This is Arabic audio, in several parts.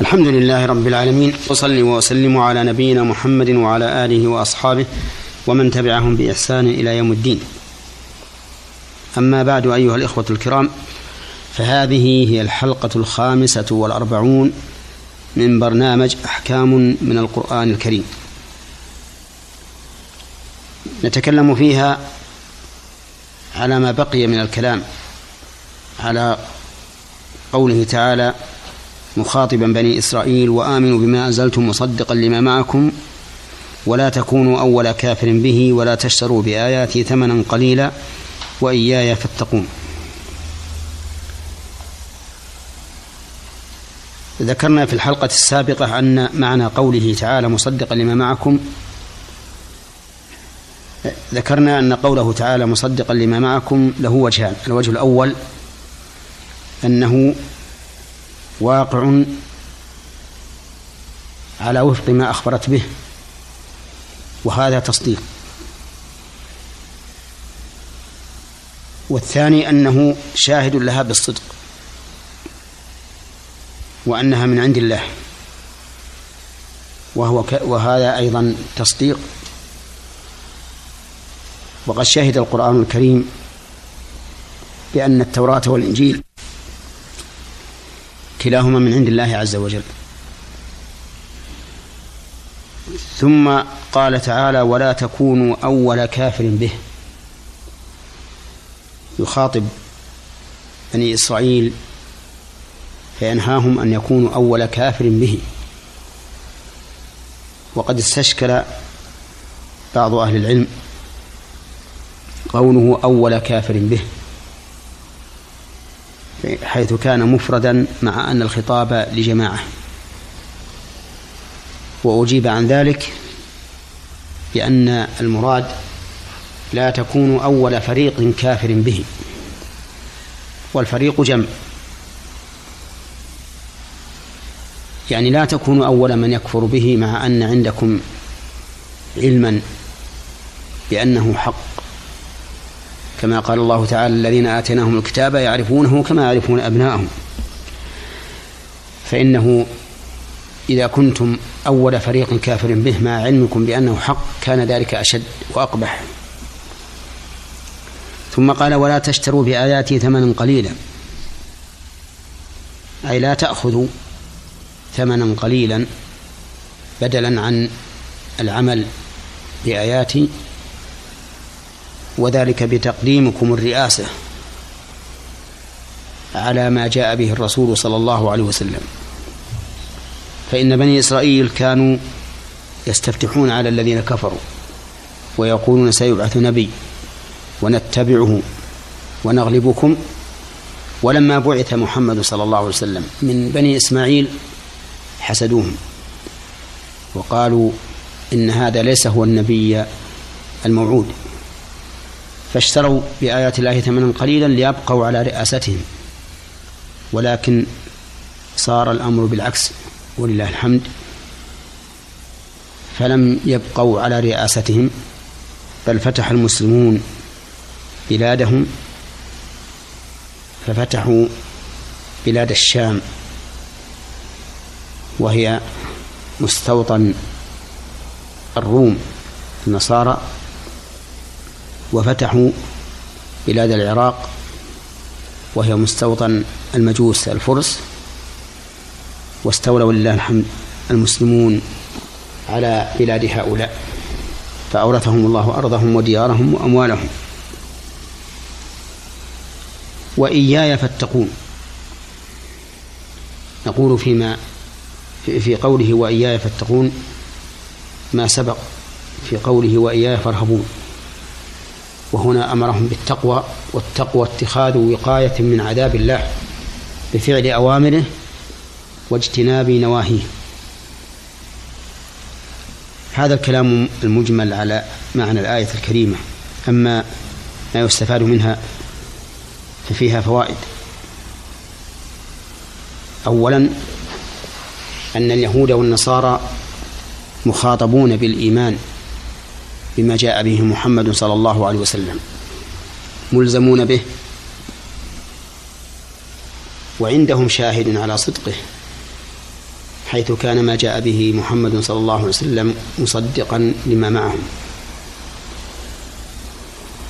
الحمد لله رب العالمين وصلي وسلم على نبينا محمد وعلى آله وأصحابه ومن تبعهم بإحسان إلى يوم الدين. أما بعد أيها الإخوة الكرام فهذه هي الحلقة الخامسة والأربعون من برنامج أحكام من القرآن الكريم. نتكلم فيها على ما بقي من الكلام على قوله تعالى مخاطبا بني إسرائيل وآمنوا بما أنزلتم مصدقا لما معكم ولا تكونوا أول كافر به ولا تشتروا بآياتي ثمنا قليلا وإياي فاتقون. ذكرنا في الحلقة السابقة أن معنى قوله تعالى مصدقا لما معكم ذكرنا أن قوله تعالى مصدقا لما معكم له وجهان الوجه الأول أنه واقع على وفق ما أخبرت به وهذا تصديق. والثاني أنه شاهد لها بالصدق وأنها من عند الله. وهو ك... وهذا أيضا تصديق. وقد شهد القرآن الكريم بأن التوراة والإنجيل كلاهما من عند الله عز وجل. ثم قال تعالى ولا تكونوا أول كافر به. يخاطب بني إسرائيل فينهاهم أن يكونوا أول كافر به. وقد استشكل بعض أهل العلم قوله أول كافر به. حيث كان مفردا مع أن الخطاب لجماعة. وأجيب عن ذلك بأن المراد لا تكون أول فريق كافر به والفريق جمع. يعني لا تكون أول من يكفر به مع أن عندكم علما بأنه حق. كما قال الله تعالى الذين آتيناهم الكتاب يعرفونه كما يعرفون أبناءهم. فإنه إذا كنتم أول فريق كافر به مع علمكم بأنه حق كان ذلك أشد وأقبح. ثم قال ولا تشتروا بآياتي ثمنا قليلا. أي لا تأخذوا ثمنا قليلا بدلا عن العمل بآياتي وذلك بتقديمكم الرئاسة على ما جاء به الرسول صلى الله عليه وسلم. فإن بني إسرائيل كانوا يستفتحون على الذين كفروا ويقولون سيبعث نبي ونتبعه ونغلبكم. ولما بعث محمد صلى الله عليه وسلم من بني إسماعيل حسدوهم وقالوا إن هذا ليس هو النبي الموعود. فاشتروا بآيات الله ثمنا قليلا ليبقوا على رئاستهم. ولكن صار الأمر بالعكس ولله الحمد. فلم يبقوا على رئاستهم بل فتح المسلمون بلادهم. ففتحوا بلاد الشام وهي مستوطن الروم النصارى. وفتحوا بلاد العراق وهي مستوطن المجوس الفرس واستولى ولله الحمد المسلمون على بلاد هؤلاء فأورثهم الله أرضهم وديارهم وأموالهم. وإياي فاتقون. نقول فيما في قوله وإياي فاتقون ما سبق في قوله وإياي فارهبون. وهنا أمرهم بالتقوى والتقوى اتخاذ وقاية من عذاب الله بفعل أوامره واجتناب نواهيه. هذا الكلام المجمل على معنى الآية الكريمة. أما ما يستفاد منها ففيها فوائد. أولا أن اليهود والنصارى مخاطبون بالإيمان. بما جاء به محمد صلى الله عليه وسلم. ملزمون به. وعندهم شاهد على صدقه حيث كان ما جاء به محمد صلى الله عليه وسلم مصدقا لما معهم.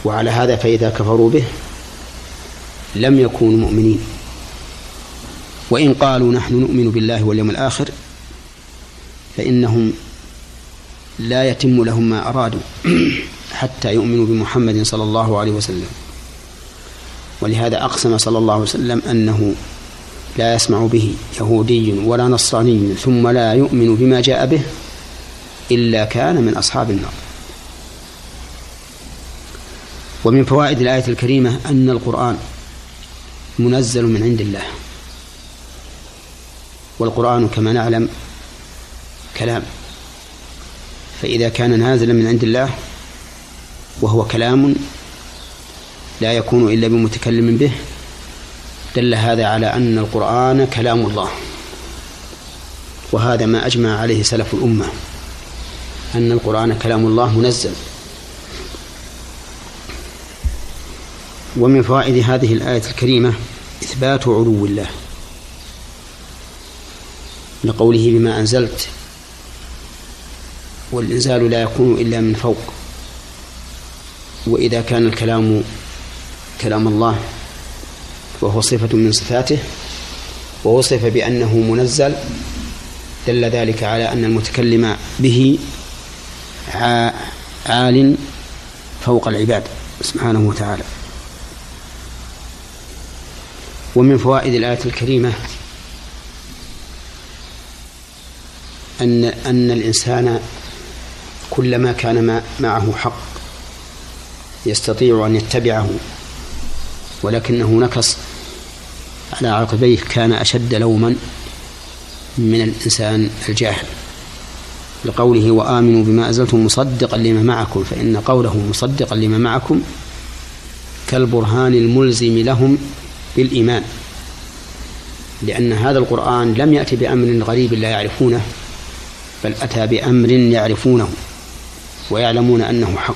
وعلى هذا فإذا كفروا به لم يكونوا مؤمنين. وإن قالوا نحن نؤمن بالله واليوم الآخر فإنهم لا يتم لهم ما أرادوا حتى يؤمنوا بمحمد صلى الله عليه وسلم. ولهذا أقسم صلى الله عليه وسلم أنه لا يسمع به يهودي ولا نصراني ثم لا يؤمن بما جاء به إلا كان من أصحاب النار. ومن فوائد الآية الكريمة أن القرآن منزل من عند الله. والقرآن كما نعلم كلام. فإذا كان نازلا من عند الله وهو كلام لا يكون إلا بمتكلم به دل هذا على أن القرآن كلام الله. وهذا ما أجمع عليه سلف الأمة أن القرآن كلام الله منزل. ومن فوائد هذه الآية الكريمة إثبات علو الله لقوله بما أنزلت والإنزال لا يكون إلا من فوق. وإذا كان الكلام كلام الله وهو صفة من صفاته ووصف بأنه منزل دل ذلك على أن المتكلم به عال فوق العباد سبحانه وتعالى. ومن فوائد الآية الكريمة أن أن الإنسان كلما كان معه حق يستطيع أن يتبعه ولكنه نكص على عقبيه كان أشد لوما من الإنسان الجاهل. لقوله وآمنوا بما أزلتم مصدقا لما معكم فإن قوله مصدقا لما معكم كالبرهان الملزم لهم بالإيمان لأن هذا القرآن لم يأتي بأمر غريب لا يعرفونه بل أتى بأمر يعرفونه. ويعلمون أنه حق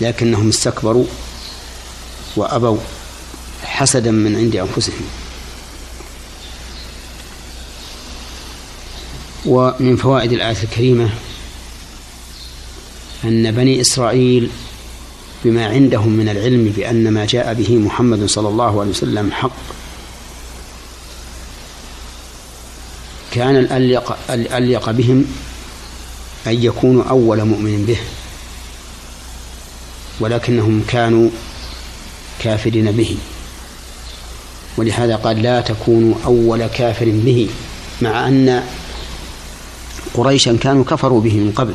لكنهم استكبروا وأبوا حسدا من عند أنفسهم. ومن فوائد الآية الكريمة أن بني إسرائيل بما عندهم من العلم بأن ما جاء به محمد صلى الله عليه وسلم حق. كان الأليق بهم أن يكونوا أول مؤمن به. ولكنهم كانوا كافرين به. ولهذا قال لا تكونوا أول كافر به مع أن قريشا كانوا كفروا به من قبل.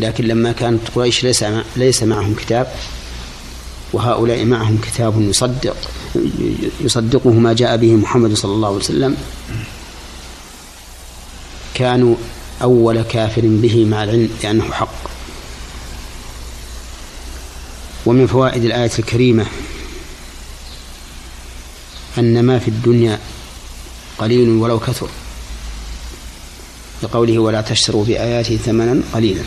لكن لما كانت قريش ليس ليس معهم كتاب وهؤلاء معهم كتاب يصدق يصدقه ما جاء به محمد صلى الله عليه وسلم. كانوا أول كافر به مع العلم لأنه حق. ومن فوائد الآية الكريمة أن ما في الدنيا قليل ولو كثر. لقوله ولا تشتروا بآياته ثمنا قليلا.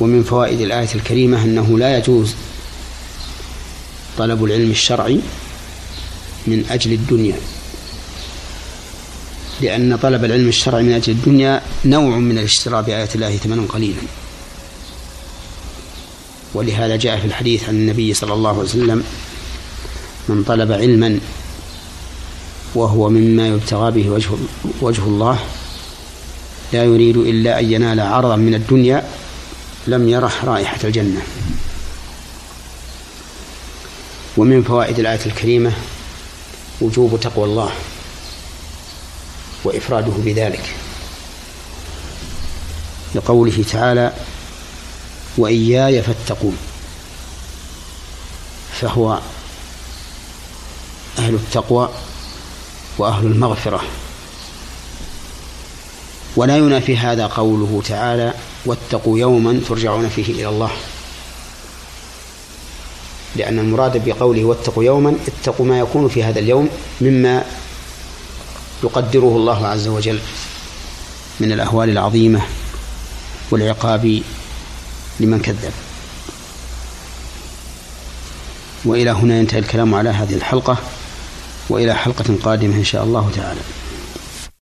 ومن فوائد الآية الكريمة أنه لا يجوز طلب العلم الشرعي من أجل الدنيا. لأن طلب العلم الشرعي من أجل الدنيا نوع من الاشتراء بآيات الله ثمنا قليلا. ولهذا جاء في الحديث عن النبي صلى الله عليه وسلم من طلب علما وهو مما يبتغى به وجه, وجه الله لا يريد إلا أن ينال عرضا من الدنيا لم يرح رائحة الجنة. ومن فوائد الآية الكريمة وجوب تقوى الله. وإفراده بذلك. لقوله تعالى وإياي فاتقون. فهو أهل التقوى وأهل المغفرة. ولا ينافي هذا قوله تعالى واتقوا يوما ترجعون فيه إلى الله. لأن المراد بقوله واتقوا يوما اتقوا ما يكون في هذا اليوم مما يقدره الله عز وجل من الأهوال العظيمة والعقاب لمن كذب. وإلى هنا ينتهي الكلام على هذه الحلقة وإلى حلقة قادمة إن شاء الله تعالى.